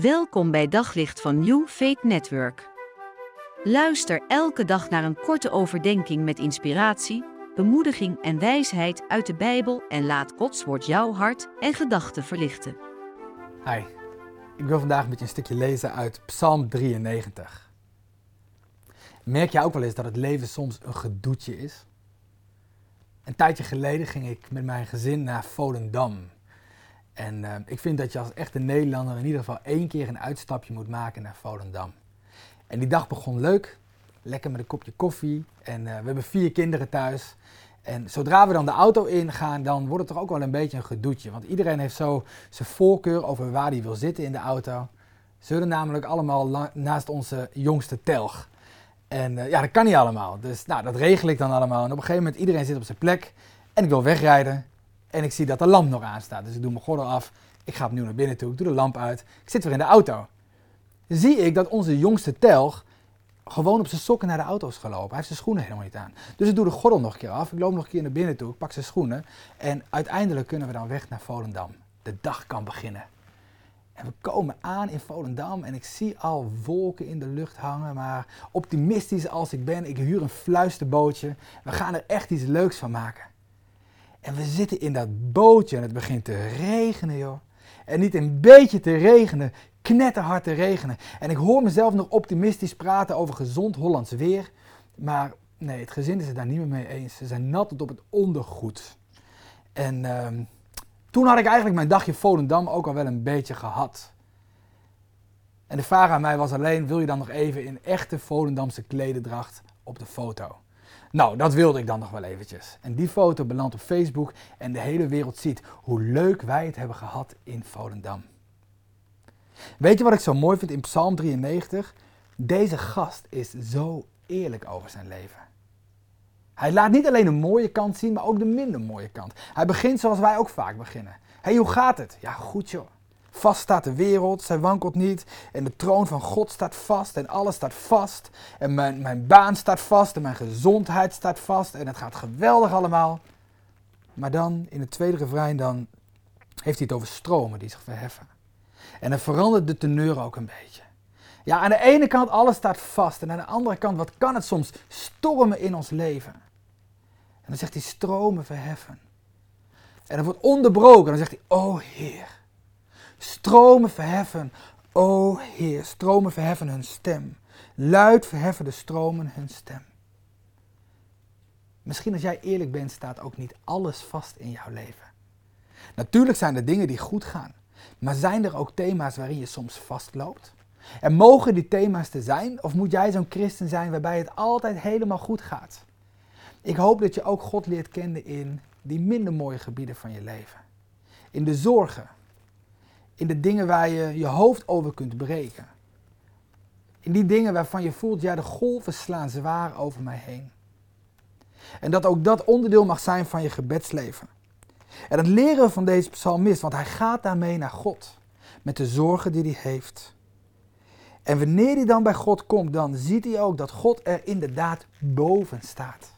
Welkom bij Daglicht van New Faith Network. Luister elke dag naar een korte overdenking met inspiratie, bemoediging en wijsheid uit de Bijbel en laat Gods woord jouw hart en gedachten verlichten. Hi, ik wil vandaag met je een stukje lezen uit Psalm 93. Merk je ook wel eens dat het leven soms een gedoetje is? Een tijdje geleden ging ik met mijn gezin naar Volendam. En uh, ik vind dat je als echte Nederlander in ieder geval één keer een uitstapje moet maken naar Volendam. En die dag begon leuk, lekker met een kopje koffie. En uh, we hebben vier kinderen thuis. En zodra we dan de auto ingaan, dan wordt het toch ook wel een beetje een gedoetje. Want iedereen heeft zo zijn voorkeur over waar hij wil zitten in de auto. Ze willen namelijk allemaal naast onze jongste telg. En uh, ja, dat kan niet allemaal. Dus nou, dat regel ik dan allemaal. En op een gegeven moment, iedereen zit op zijn plek. En ik wil wegrijden. En ik zie dat de lamp nog aanstaat. Dus ik doe mijn gordel af. Ik ga opnieuw naar binnen toe. Ik doe de lamp uit. Ik zit weer in de auto. Zie ik dat onze jongste telg gewoon op zijn sokken naar de auto is gelopen. Hij heeft zijn schoenen helemaal niet aan. Dus ik doe de gordel nog een keer af. Ik loop nog een keer naar binnen toe. Ik pak zijn schoenen. En uiteindelijk kunnen we dan weg naar Volendam. De dag kan beginnen. En we komen aan in Volendam en ik zie al wolken in de lucht hangen. Maar optimistisch als ik ben, ik huur een fluisterbootje. We gaan er echt iets leuks van maken. En we zitten in dat bootje en het begint te regenen, joh. En niet een beetje te regenen, knetterhard te regenen. En ik hoor mezelf nog optimistisch praten over gezond Hollands weer. Maar nee, het gezin is het daar niet meer mee eens. Ze zijn nat tot op het ondergoed. En uh, toen had ik eigenlijk mijn dagje Volendam ook al wel een beetje gehad. En de vraag aan mij was alleen, wil je dan nog even in echte Volendamse klededracht op de foto? Nou, dat wilde ik dan nog wel eventjes. En die foto belandt op Facebook en de hele wereld ziet hoe leuk wij het hebben gehad in Volendam. Weet je wat ik zo mooi vind in Psalm 93? Deze gast is zo eerlijk over zijn leven. Hij laat niet alleen een mooie kant zien, maar ook de minder mooie kant. Hij begint zoals wij ook vaak beginnen. hey, hoe gaat het? Ja, goed joh. Vast staat de wereld, zij wankelt niet. En de troon van God staat vast en alles staat vast. En mijn, mijn baan staat vast en mijn gezondheid staat vast. En het gaat geweldig allemaal. Maar dan, in het tweede refrein, dan heeft hij het over stromen die zich verheffen. En dan verandert de teneur ook een beetje. Ja, aan de ene kant alles staat vast. En aan de andere kant, wat kan het soms stormen in ons leven? En dan zegt hij stromen verheffen. En dan wordt onderbroken. En dan zegt hij, oh Heer. Stromen verheffen, o Heer, stromen verheffen hun stem. Luid verheffen de stromen hun stem. Misschien als jij eerlijk bent, staat ook niet alles vast in jouw leven. Natuurlijk zijn er dingen die goed gaan, maar zijn er ook thema's waarin je soms vastloopt? En mogen die thema's er zijn, of moet jij zo'n christen zijn waarbij het altijd helemaal goed gaat? Ik hoop dat je ook God leert kennen in die minder mooie gebieden van je leven. In de zorgen, in de dingen waar je je hoofd over kunt breken. In die dingen waarvan je voelt, ja, de golven slaan zwaar over mij heen. En dat ook dat onderdeel mag zijn van je gebedsleven. En dat leren van deze psalmist, want hij gaat daarmee naar God. Met de zorgen die hij heeft. En wanneer hij dan bij God komt, dan ziet hij ook dat God er inderdaad boven staat.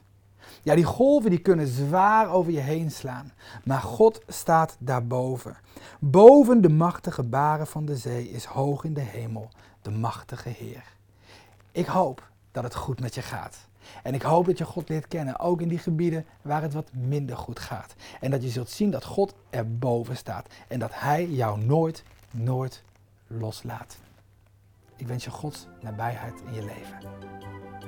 Ja, die golven die kunnen zwaar over je heen slaan, maar God staat daarboven. Boven de machtige baren van de zee is hoog in de hemel de machtige Heer. Ik hoop dat het goed met je gaat. En ik hoop dat je God leert kennen, ook in die gebieden waar het wat minder goed gaat. En dat je zult zien dat God erboven staat en dat Hij jou nooit, nooit loslaat. Ik wens je Gods nabijheid in je leven.